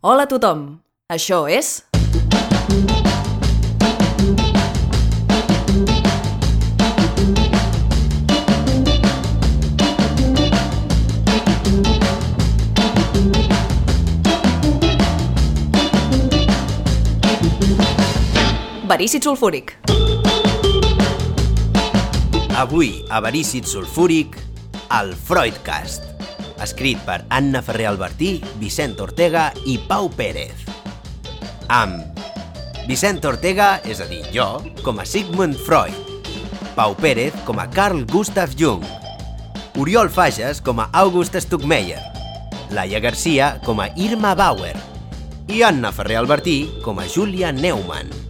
Hola a tothom, això és... Verícid sulfúric. Avui, a Verícid Sulfúric, el Freudcast, escrit per Anna Ferrer Albertí, Vicent Ortega i Pau Pérez. Amb Vicent Ortega, és a dir, jo, com a Sigmund Freud, Pau Pérez com a Carl Gustav Jung, Oriol Fages com a August Stuckmeyer, Laia Garcia com a Irma Bauer. I Anna Ferrer Albertí com a Julia Neumann.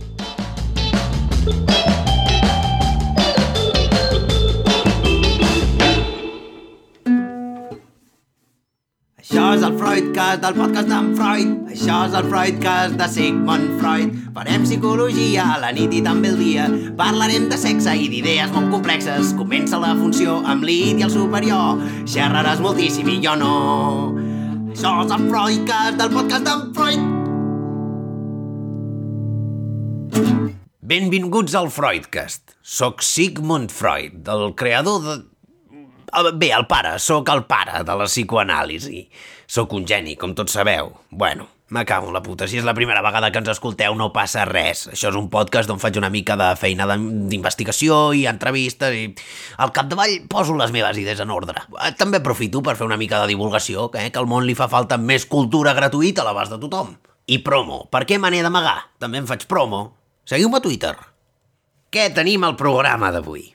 Freudcast del podcast d'en Freud. Això és el Freudcast de Sigmund Freud. Farem psicologia a la nit i també el dia. Parlarem de sexe i d'idees molt complexes. Comença la funció amb l'id i el superior. Xerraràs moltíssim i jo no. Això és el Freudcast del podcast d'en Freud. Benvinguts al Freudcast. Soc Sigmund Freud, el creador de... Ah, Bé, el pare, sóc el pare de la psicoanàlisi. Sóc un geni, com tots sabeu. Bueno, me cago en la puta. Si és la primera vegada que ens escolteu, no passa res. Això és un podcast on faig una mica de feina d'in- d'investigació i entrevistes i al capdavall poso les meves idees en ordre. Eh, També aprofito per fer una mica de divulgació, eh, que al món li fa falta més cultura gratuïta a l'abast de tothom. I promo. Per què me n'he d'amagar? També en faig promo. Seguiu-me a Twitter. Què tenim al programa d'avui?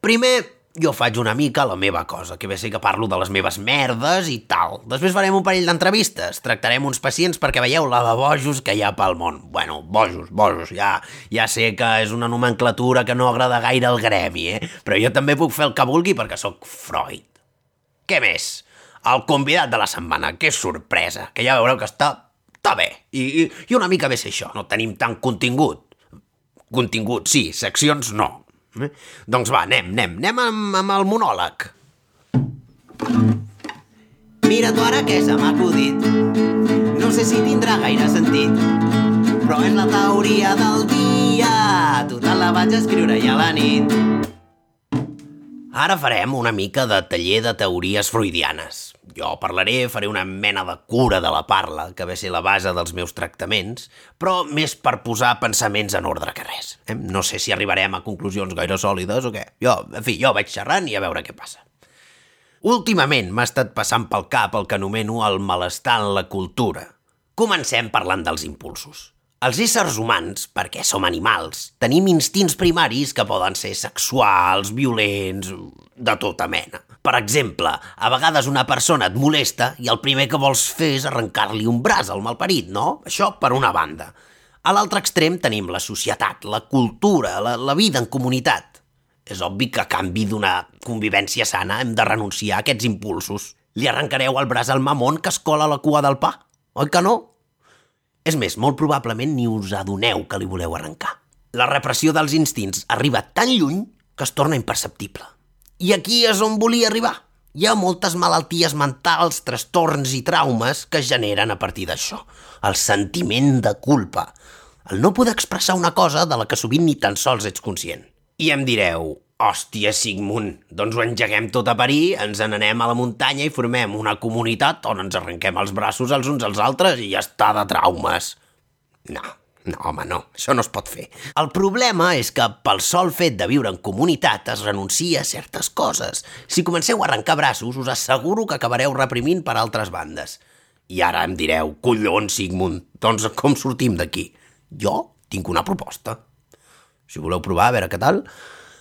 Primer, jo faig una mica la meva cosa, que a ser que parlo de les meves merdes i tal. Després farem un parell d'entrevistes, tractarem uns pacients perquè veieu la de bojos que hi ha pel món. Bueno, bojos, bojos, ja, ja sé que és una nomenclatura que no agrada gaire al gremi, eh? Però jo també puc fer el que vulgui perquè sóc Freud. Què més? El convidat de la setmana, que sorpresa, que ja veureu que està, està bé. I, i, I una mica bé ser això, no tenim tant contingut. Contingut, sí, seccions no. Eh? Doncs va, anem, anem, anem amb, amb el monòleg. Mira tu ara què se m'ha acudit. No sé si tindrà gaire sentit, però és la teoria del dia. Total la vaig escriure ja a la nit. Ara farem una mica de taller de teories freudianes. Jo parlaré, faré una mena de cura de la parla, que ve a ser la base dels meus tractaments, però més per posar pensaments en ordre que res. Eh? No sé si arribarem a conclusions gaire sòlides o què. Jo, en fi, jo vaig xerrant i a veure què passa. Últimament m'ha estat passant pel cap el que anomeno el malestar en la cultura. Comencem parlant dels impulsos. Els éssers humans, perquè som animals, tenim instints primaris que poden ser sexuals, violents, de tota mena. Per exemple, a vegades una persona et molesta i el primer que vols fer és arrencar-li un braç al malparit, no? Això per una banda. A l'altre extrem tenim la societat, la cultura, la, la vida en comunitat. És obvi que a canvi d'una convivència sana hem de renunciar a aquests impulsos. Li arrencareu el braç al mamon que es cola la cua del pa, oi que no? És més, molt probablement ni us adoneu que li voleu arrencar. La repressió dels instints arriba tan lluny que es torna imperceptible. I aquí és on volia arribar. Hi ha moltes malalties mentals, trastorns i traumes que es generen a partir d'això. El sentiment de culpa. El no poder expressar una cosa de la que sovint ni tan sols ets conscient. I em direu, hòstia, Sigmund, doncs ho engeguem tot a parir, ens n'anem a la muntanya i formem una comunitat on ens arrenquem els braços els uns als altres i ja està de traumes. No, no, home, no, això no es pot fer. El problema és que pel sol fet de viure en comunitat es renuncia a certes coses. Si comenceu a arrencar braços, us asseguro que acabareu reprimint per altres bandes. I ara em direu, collons, Sigmund, doncs com sortim d'aquí? Jo tinc una proposta. Si voleu provar, a veure què tal...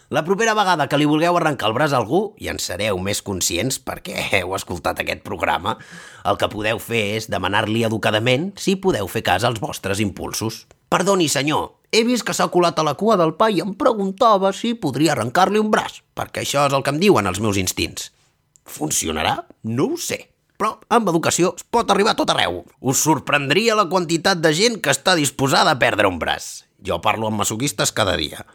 La propera vegada que li vulgueu arrencar el braç a algú, i en sereu més conscients perquè heu escoltat aquest programa, el que podeu fer és demanar-li educadament si podeu fer cas als vostres impulsos. Perdoni, senyor, he vist que s'ha colat a la cua del pa i em preguntava si podria arrencar-li un braç, perquè això és el que em diuen els meus instints. Funcionarà? No ho sé. Però amb educació es pot arribar a tot arreu. Us sorprendria la quantitat de gent que està disposada a perdre un braç. Jo parlo amb masoquistes cada dia.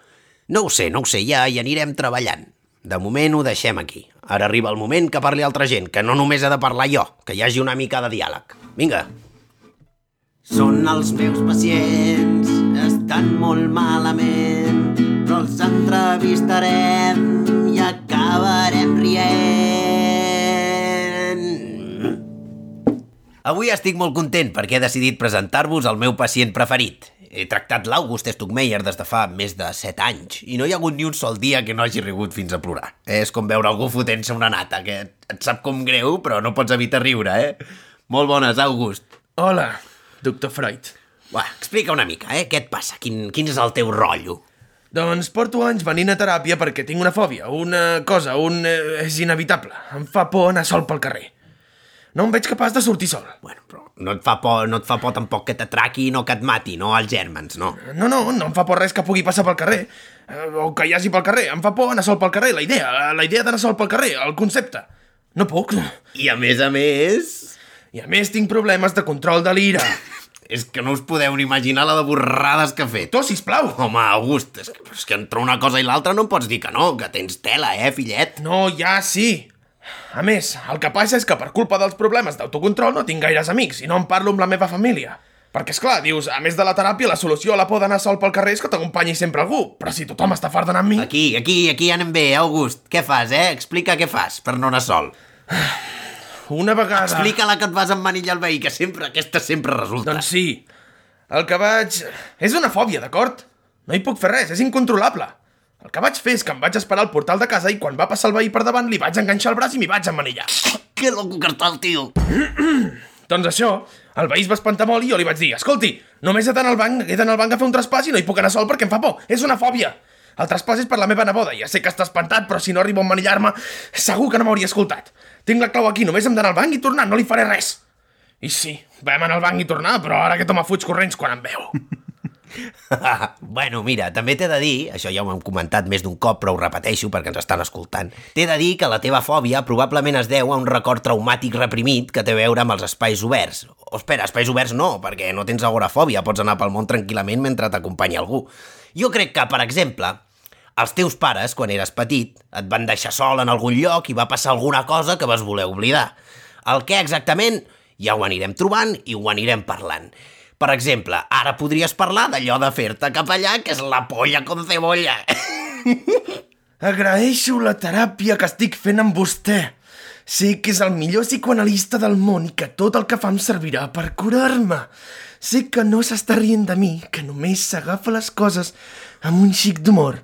No ho sé, no ho sé, ja hi anirem treballant. De moment ho deixem aquí. Ara arriba el moment que parli altra gent, que no només he de parlar jo, que hi hagi una mica de diàleg. Vinga. Són els meus pacients, estan molt malament, però els entrevistarem i acabarem rient. Avui estic molt content perquè he decidit presentar-vos el meu pacient preferit. He tractat l'August Stuckmeyer des de fa més de 7 anys i no hi ha hagut ni un sol dia que no hagi rigut fins a plorar. És com veure algú fotent-se una nata, que et sap com greu, però no pots evitar riure, eh? Molt bones, August. Hola, doctor Freud. Va, explica una mica, eh? Què et passa? Quin, quin és el teu rotllo? Doncs porto anys venint a teràpia perquè tinc una fòbia, una cosa, un... Eh, és inevitable. Em fa por anar sol pel carrer. No em veig capaç de sortir sol. Bueno, però no et fa por, no et fa por tampoc que t'atraqui i no que et mati, no els gèrmens, no? No, no, no em fa por res que pugui passar pel carrer. Eh, o que hi hagi pel carrer. Em fa por anar sol pel carrer, la idea. La idea d'anar sol pel carrer, el concepte. No puc. I a més a més... I a més tinc problemes de control de l'ira. És que no us podeu ni imaginar la de borrades que ha fet. Tu, sisplau. Home, August, és que, és que entre una cosa i l'altra no em pots dir que no, que tens tela, eh, fillet? No, ja sí. A més, el que passa és que per culpa dels problemes d'autocontrol no tinc gaires amics i no em parlo amb la meva família. Perquè, és clar, dius, a més de la teràpia, la solució a la por d'anar sol pel carrer és que t'acompanyi sempre algú. Però si tothom està fart d'anar amb mi... Aquí, aquí, aquí anem bé, August. Què fas, eh? Explica què fas per no anar sol. Una vegada... Explica-la que et vas emmanillar el veí, que sempre, aquesta sempre resulta. Doncs sí. El que vaig... És una fòbia, d'acord? No hi puc fer res, és incontrolable. El que vaig fer és que em vaig esperar al portal de casa i quan va passar el veí per davant li vaig enganxar el braç i m'hi vaig emmanillar. Que loco que està el tio. Doncs això, el veí es va espantar molt i jo li vaig dir Escolti, només he d'anar al banc, he d'anar al banc a fer un traspàs i no hi puc anar sol perquè em fa por. És una fòbia. El traspàs és per la meva neboda. Ja sé que està espantat, però si no arribo a emmanillar-me, segur que no m'hauria escoltat. Tinc la clau aquí, només hem d'anar al banc i tornar, no li faré res. I sí, vam anar al banc i tornar, però ara aquest home fuig corrents quan em veu. bueno, mira, també t'he de dir, això ja ho hem comentat més d'un cop, però ho repeteixo perquè ens estan escoltant, t'he de dir que la teva fòbia probablement es deu a un record traumàtic reprimit que té a veure amb els espais oberts. O espera, espais oberts no, perquè no tens agorafòbia, pots anar pel món tranquil·lament mentre t'acompanya algú. Jo crec que, per exemple, els teus pares, quan eres petit, et van deixar sol en algun lloc i va passar alguna cosa que vas voler oblidar. El que exactament, ja ho anirem trobant i ho anirem parlant. Per exemple, ara podries parlar d'allò de fer-te cap allà, que és la polla con cebolla. Agraeixo la teràpia que estic fent amb vostè. Sé que és el millor psicoanalista del món i que tot el que fa em servirà per curar-me. Sé que no s'està rient de mi, que només s'agafa les coses amb un xic d'humor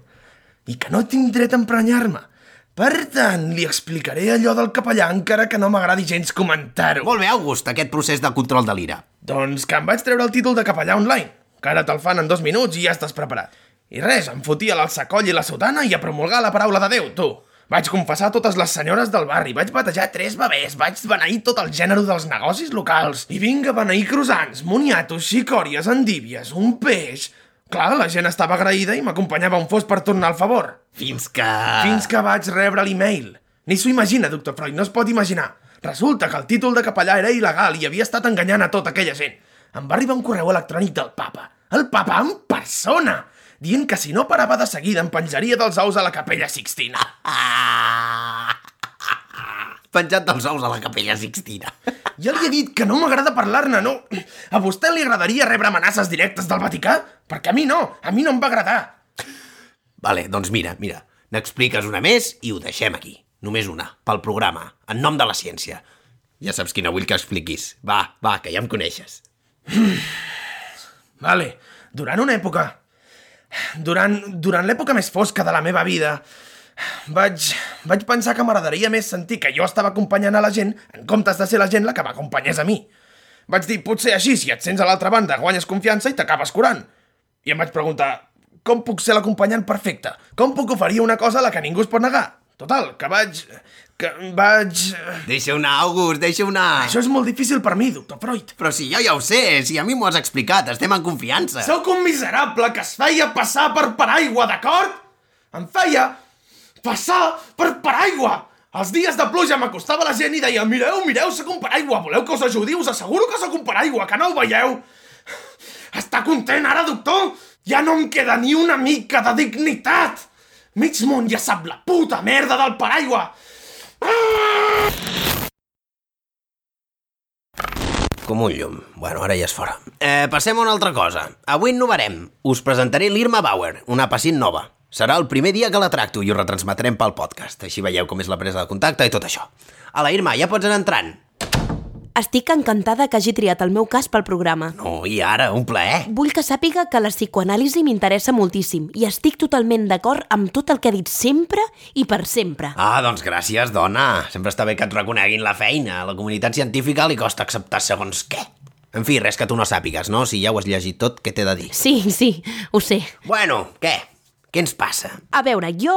i que no tinc dret a emprenyar-me. Per tant, li explicaré allò del capellà encara que no m'agradi gens comentar-ho. Molt bé, August, aquest procés de control de l'ira. Doncs que em vaig treure el títol de capellà online, que ara te'l fan en dos minuts i ja estàs preparat. I res, em fotia l'alçacoll i la sotana i a promulgar la paraula de Déu, tu. Vaig confessar totes les senyores del barri, vaig batejar tres bebès, vaig beneir tot el gènere dels negocis locals. I vinga, beneir croissants, moniatos, xicòries, endívies, un peix... Clar, la gent estava agraïda i m'acompanyava on fos per tornar el favor. Fins que... Fins que vaig rebre l'email. Ni s'ho imagina, doctor Freud, no es pot imaginar. Resulta que el títol de capellà era il·legal i havia estat enganyant a tota aquella gent. Em va arribar un correu electrònic del papa. El papa en persona! Dient que si no parava de seguida em penjaria dels ous a la capella Sixtina. Penjat dels ous a la capella Sixtina. Ja li he dit que no m'agrada parlar-ne, no? A vostè li agradaria rebre amenaces directes del Vaticà? Perquè a mi no, a mi no em va agradar. Vale, doncs mira, mira, n'expliques una més i ho deixem aquí. Només una, pel programa, en nom de la ciència. Ja saps quina vull que expliquis. Va, va, que ja em coneixes. Vale, durant una època... Durant, durant l'època més fosca de la meva vida, vaig, vaig pensar que m'agradaria més sentir que jo estava acompanyant a la gent en comptes de ser la gent la que m'acompanyés a mi. Vaig dir, potser així, si et sents a l'altra banda, guanyes confiança i t'acabes curant. I em vaig preguntar, com puc ser l'acompanyant perfecte? Com puc oferir una cosa a la que ningú es pot negar? Total, que vaig... que vaig... Deixa una, August, deixa una. Això és molt difícil per mi, doctor Freud. Però si jo ja ho sé, si a mi m'ho has explicat, estem en confiança. Sóc un miserable que es feia passar per paraigua, d'acord? Em feia passar per paraigua! Els dies de pluja m'acostava la gent i deia Mireu, mireu, sóc un paraigua, voleu que us ajudi? Us asseguro que sóc un paraigua, que no ho veieu? Està content ara, doctor? Ja no em queda ni una mica de dignitat! Mig món ja sap la puta merda del paraigua! com un llum. Bueno, ara ja és fora. Eh, passem a una altra cosa. Avui innovarem. Us presentaré l'Irma Bauer, una pacient nova. Serà el primer dia que la tracto i ho retransmetrem pel podcast. Així veieu com és la presa de contacte i tot això. A la Irma, ja pots anar entrant. Estic encantada que hagi triat el meu cas pel programa. No, i ara, un plaer. Vull que sàpiga que la psicoanàlisi m'interessa moltíssim i estic totalment d'acord amb tot el que ha dit sempre i per sempre. Ah, doncs gràcies, dona. Sempre està bé que et reconeguin la feina. A la comunitat científica li costa acceptar segons què. En fi, res que tu no sàpigues, no? Si ja ho has llegit tot, què t'he de dir? Sí, sí, ho sé. Bueno, què? Què ens passa? A veure, jo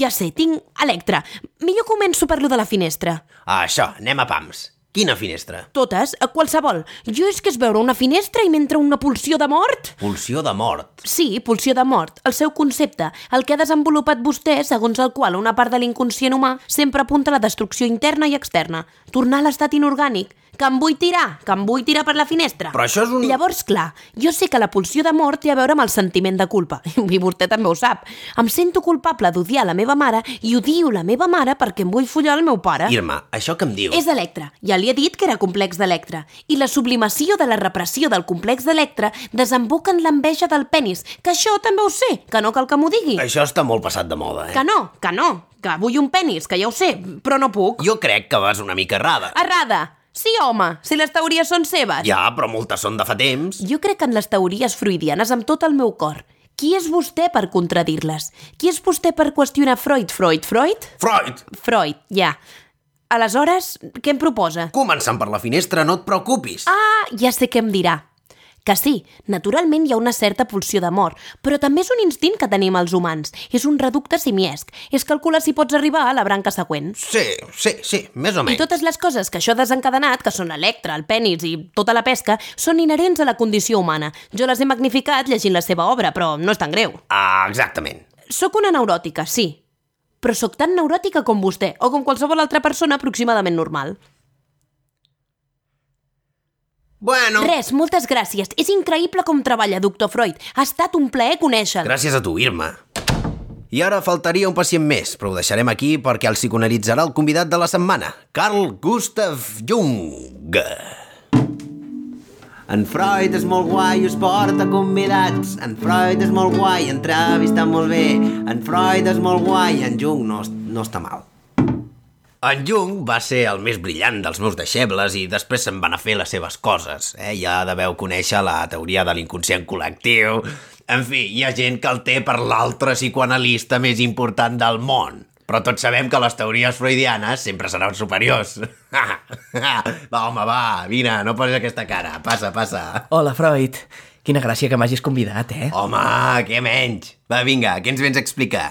ja sé, tinc Electra. Millor començo per lo de la finestra. Ah, això, anem a pams. Quina finestra? Totes, a qualsevol. Jo és que és veure una finestra i m'entra una pulsió de mort. Pulsió de mort. Sí, pulsió de mort, el seu concepte, el que ha desenvolupat vostè, segons el qual una part de l'inconscient humà sempre apunta a la destrucció interna i externa, tornar a l'estat inorgànic, que em vull tirar, que em vull tirar per la finestra. Però això és un... Llavors, clar, jo sé que la pulsió de mort té a veure amb el sentiment de culpa, i vostè també ho sap. Em sento culpable d'odiar la meva mare i odio la meva mare perquè em vull follar el meu pare. Irma, això que em dius... És Electra. Ja li he dit que era complex d'Electra. I la sublimació de la repressió del complex d'Electra desemboca en l'enveja del penis, que això també ho sé, que no cal que m'ho digui. Això està molt passat de moda, eh? Que no, que no, que vull un penis, que ja ho sé, però no puc. Jo crec que vas una mica errada. Errada! Sí, home, si les teories són seves. Ja, però moltes són de fa temps. Jo crec en les teories freudianes amb tot el meu cor. Qui és vostè per contradir-les? Qui és vostè per qüestionar Freud? Freud? Freud? Freud! Freud, ja. Aleshores, què em proposa? Començant per la finestra, no et preocupis. Ah, ja sé què em dirà. Que sí, naturalment hi ha una certa pulsió de mort, però també és un instint que tenim els humans. És un reducte simiesc. És calcular si pots arribar a la branca següent. Sí, sí, sí, més o I menys. totes les coses que això ha desencadenat, que són l'electre, el penis i tota la pesca, són inherents a la condició humana. Jo les he magnificat llegint la seva obra, però no és tan greu. Ah, exactament. Sóc una neuròtica, sí, però sóc tan neuròtica com vostè, o com qualsevol altra persona aproximadament normal. Bueno... Res, moltes gràcies. És increïble com treballa, doctor Freud. Ha estat un plaer conèixer-lo. Gràcies a tu, Irma. I ara faltaria un pacient més, però ho deixarem aquí perquè el psicoanalitzarà el convidat de la setmana, Carl Gustav Jung. En Freud és molt guai, us porta convidats. En Freud és molt guai, entrevista molt bé. En Freud és molt guai, en Jung no, no està mal. En Jung va ser el més brillant dels meus deixebles i després se'n van a fer les seves coses. Eh? Ja deveu conèixer la teoria de l'inconscient col·lectiu. En fi, hi ha gent que el té per l'altre psicoanalista més important del món. Però tots sabem que les teories freudianes sempre seran superiors. va, home, va, vine, no posis aquesta cara. Passa, passa. Hola, Freud. Quina gràcia que m'hagis convidat, eh? Home, què menys? Va, vinga, què ens vens a explicar?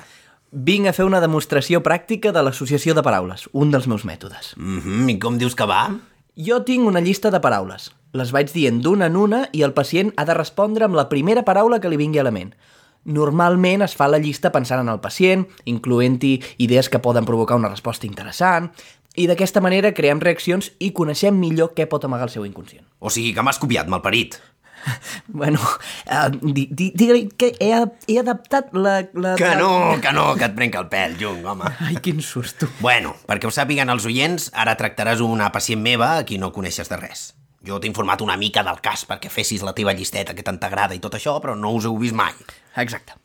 Vinc a fer una demostració pràctica de l'associació de paraules, un dels meus mètodes. Mm -hmm, I com dius que va? Jo tinc una llista de paraules. Les vaig dient d'una en una i el pacient ha de respondre amb la primera paraula que li vingui a la ment. Normalment es fa la llista pensant en el pacient, incloent-hi idees que poden provocar una resposta interessant, i d'aquesta manera creem reaccions i coneixem millor què pot amagar el seu inconscient. O sigui que m'has copiat, malparit. Bueno, uh, di, di, digue que he, he adaptat la... la Que no, que no, que et prenc el pèl, Jung, home. Ai, quin susto. Bueno, perquè ho sàpiguen els oients, ara tractaràs una pacient meva a qui no coneixes de res. Jo t'he informat una mica del cas perquè fessis la teva llisteta que tant t'agrada i tot això, però no us heu vist mai. Exacte.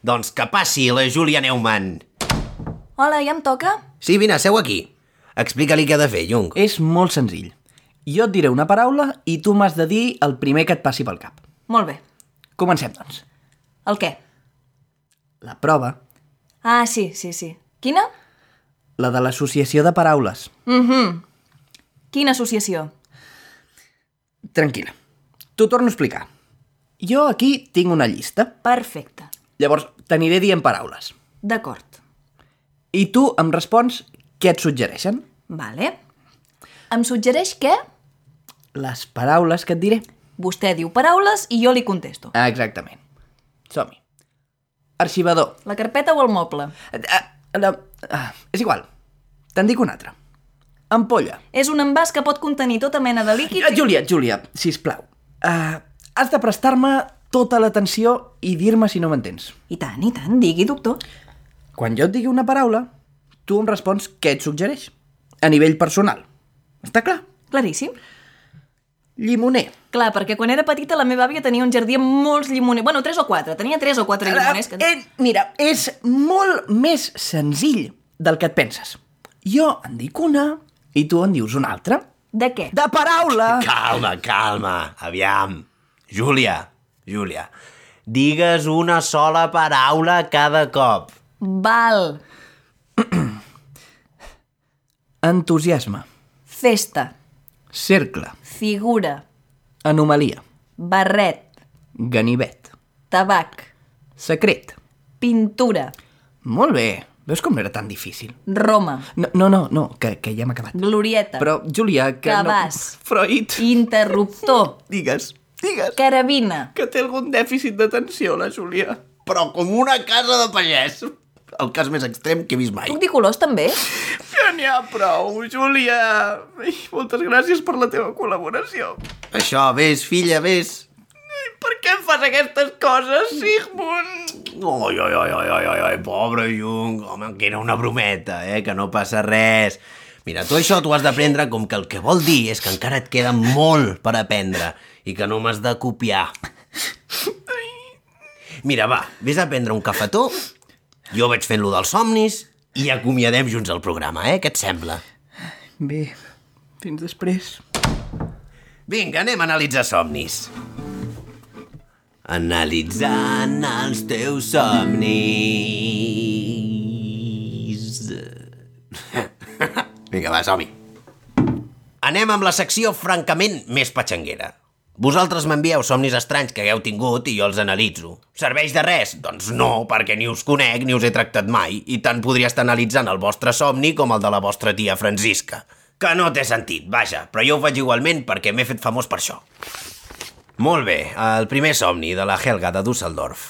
Doncs que passi la Júlia Neumann. Hola, ja em toca? Sí, vine, seu aquí. Explica-li què ha de fer, Jung. És molt senzill. Jo et diré una paraula i tu m'has de dir el primer que et passi pel cap. Molt bé. Comencem, doncs. El què? La prova, Ah, sí, sí, sí. Quina? la de l'associació de paraules. Quina associació? Tranquil·la. T'ho torno a explicar. Jo aquí tinc una llista. Perfecte. Llavors, t'aniré dient paraules. D'acord. I tu em respons què et suggereixen. Vale. Em suggereix què? Les paraules que et diré. Vostè diu paraules i jo li contesto. Ah, Exactament. Som-hi. Arxivador. La carpeta o el moble? Ah, ah, ah, és igual. Te'n dic una altra. Ampolla. És un envàs que pot contenir tota mena de líquid... Ah, Júlia, Júlia, sisplau. Uh, has de prestar-me tota l'atenció i dir-me si no m'entens. I tant, i tant. Digui, doctor. Quan jo et digui una paraula, tu em respons què et suggereix. A nivell personal. Està clar? Claríssim. Llimoner. Clar, perquè quan era petita la meva àvia tenia un jardí amb molts llimoners. Bueno, tres o quatre. Tenia tres o quatre llimoners. Que... Eh, mira, és molt més senzill del que et penses. Jo en dic una i tu en dius una altra. De què? De paraula! Calma, calma, aviam. Júlia, Júlia, digues una sola paraula cada cop. Val. Entusiasme. Festa. Cercle. Figura. Anomalia. Barret. Ganivet. Tabac. Secret. Pintura. Molt bé. Veus com no era tan difícil? Roma. No, no, no, no que, que ja hem acabat. Glorieta. Però, Júlia, que Cabàs. no... Freud. Interruptor. Digues, digues. Carabina. Que té algun dèficit d'atenció, la Júlia. Però com una casa de pagès. El cas més extrem que he vist mai. Puc dir colors, també? Ja n'hi ha prou, Júlia. Ai, moltes gràcies per la teva col·laboració. Això, vés, filla, vés. Per què em fas aquestes coses, Sigmund? Oi, oi, oi, oi, oi, oi, oi, pobre Jung. Home, que era una brometa, eh? Que no passa res. Mira, tu això t'ho has d'aprendre com que el que vol dir és que encara et queda molt per aprendre i que no m'has de copiar. Mira, va, vés a prendre un cafetó, jo vaig fent lo dels somnis i acomiadem junts el programa, eh? Què et sembla? Bé, fins després. Vinga, anem a analitzar somnis. Analitzant els teus somnis. Vinga, va, som-hi. Anem amb la secció francament més patxanguera. Vosaltres m'envieu somnis estranys que hagueu tingut i jo els analitzo. Serveix de res? Doncs no, perquè ni us conec ni us he tractat mai, i tant podria estar analitzant el vostre somni com el de la vostra tia Francisca. Que no té sentit, vaja, però jo ho faig igualment perquè m'he fet famós per això. Molt bé, el primer somni de la Helga de Düsseldorf.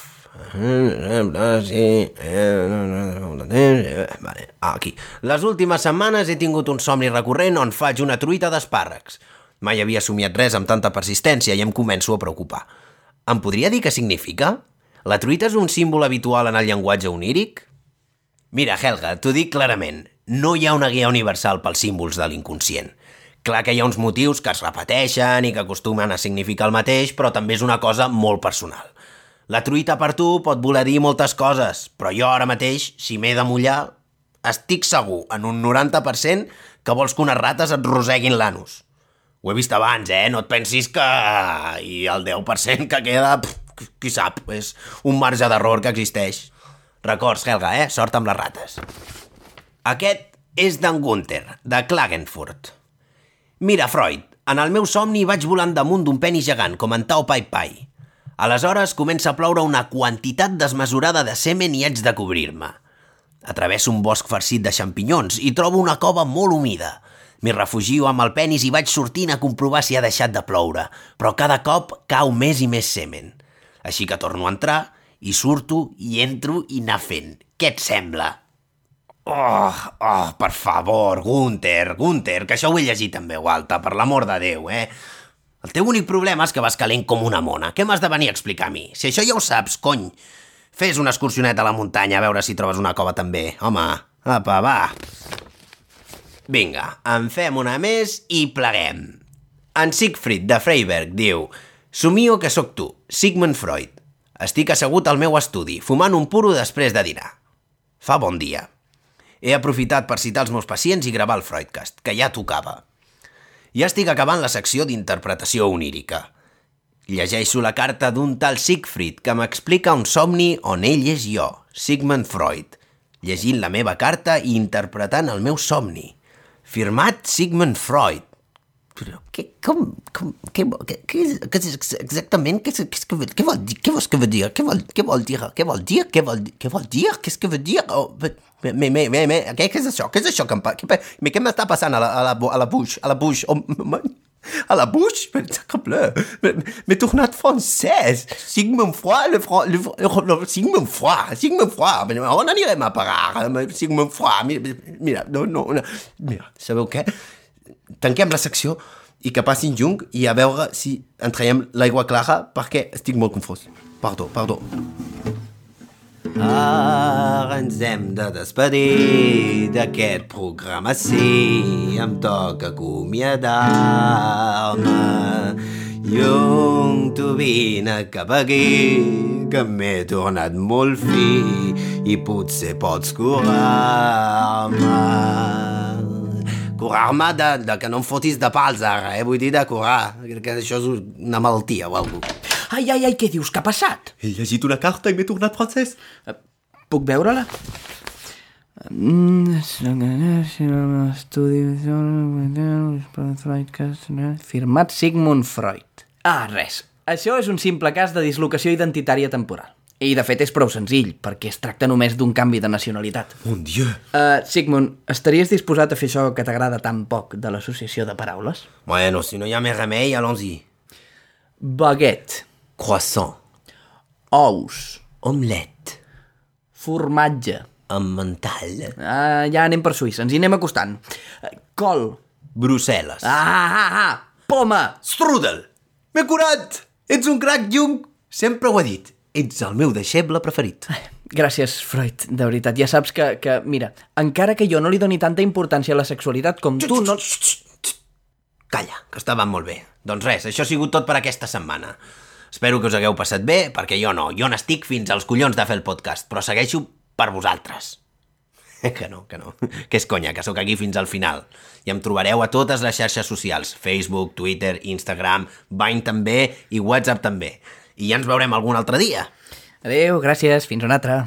Vale, aquí. Les últimes setmanes he tingut un somni recurrent on faig una truita d'espàrrecs. Mai havia somiat res amb tanta persistència i em començo a preocupar. Em podria dir què significa? La truita és un símbol habitual en el llenguatge oníric? Mira, Helga, t'ho dic clarament. No hi ha una guia universal pels símbols de l'inconscient. Clar que hi ha uns motius que es repeteixen i que acostumen a significar el mateix, però també és una cosa molt personal. La truita per tu pot voler dir moltes coses, però jo ara mateix, si m'he de mullar, estic segur, en un 90%, que vols que unes rates et roseguin l'anus. Ho he vist abans, eh? No et pensis que... I el 10% que queda, pff, qui sap, és un marge d'error que existeix. Records, Helga, eh? Sort amb les rates. Aquest és d'en Gunther, de Klagenfurt. Mira, Freud, en el meu somni vaig volant damunt d'un penis gegant, com en Tao Pai Pai. Aleshores comença a ploure una quantitat desmesurada de semen i haig de cobrir-me. Atravesso un bosc farcit de xampinyons i trobo una cova molt humida. M'hi refugio amb el penis i vaig sortint a comprovar si ha deixat de ploure, però cada cop cau més i més semen. Així que torno a entrar i surto i entro i anar fent. Què et sembla? Oh, oh, per favor, Gunther, Gunther, que això ho he llegit en veu alta, per l'amor de Déu, eh? El teu únic problema és que vas calent com una mona. Què m'has de venir a explicar a mi? Si això ja ho saps, cony. Fes una excursioneta a la muntanya a veure si trobes una cova també. Home, apa, va. Vinga, en fem una més i pleguem. En Siegfried de Freiberg diu Somio que sóc tu, Sigmund Freud. Estic assegut al meu estudi, fumant un puro després de dinar. Fa bon dia. He aprofitat per citar els meus pacients i gravar el Freudcast, que ja tocava. Ja estic acabant la secció d'interpretació onírica. Llegeixo la carta d'un tal Siegfried que m'explica un somni on ell és jo, Sigmund Freud, llegint la meva carta i interpretant el meu somni. Firmat Sigmund Freud. Què, com, com, és- què és exactament, què, què, que què vol dir, què vols que vol dir, què vol, què vol dir, què vol dir, què vol, què vol dir, què és que vol dir, oh, me, me, me, me, què, què és això, què és això que em, pa- què, què m'està passant a la, a la, a la bouche, a la bouche, oh, a la bouche, mais sacre bleu, m'he tornat francès, Sigmund Freud, le, Fran- le, Sigmund Freud, Sigmund mais on anirem a parar, Sigmund Freud, mira, mira, no, no, no, mira, sabeu què? tanquem la secció i que passin Jung i a veure si en l'aigua clara perquè estic molt confós. Perdó, perdó. Ara ens hem de despedir d'aquest programa, sí, em toca acomiadar-me. Lluny, tu vine cap aquí, que m'he tornat molt fi i potser pots curar-me. Curar-me de, de que no em fotis de pals ara, eh? Vull dir de curar, que això és una malaltia o alguna cosa. Ai, ai, ai, què dius? Què ha passat? He llegit una carta i m'he tornat francès. Puc veure-la? Mm, Firmat Sigmund Freud. Ah, res. Això és un simple cas de dislocació identitària temporal. I, de fet, és prou senzill, perquè es tracta només d'un canvi de nacionalitat. Mon Dieu. Uh, Sigmund, estaries disposat a fer això que t'agrada tan poc de l'associació de paraules? Bueno, si no hi ha més remei, allons-y. Baguette, Croissant, ous, omelette, formatge. amb mental, Uh, ja anem per Suïssa, ens hi anem acostant. Col. Brussel·les. Ah, ah, ah, poma. Strudel! M'he curat! Ets un crac, Jung! Sempre ho he dit. Ets el meu deixeble preferit. Gràcies, Freud, de veritat. Ja saps que, que, mira, encara que jo no li doni tanta importància a la sexualitat com tu, no... Calla, que estaven molt bé. Doncs res, això ha sigut tot per aquesta setmana. Espero que us hagueu passat bé, perquè jo no. Jo n'estic fins als collons de fer el podcast, però segueixo per vosaltres. Que no, que no. Que és conya, que sóc aquí fins al final. I em trobareu a totes les xarxes socials. Facebook, Twitter, Instagram, Vine també i WhatsApp també. I ja ens veurem algun altre dia. Adéu, gràcies, fins una altra.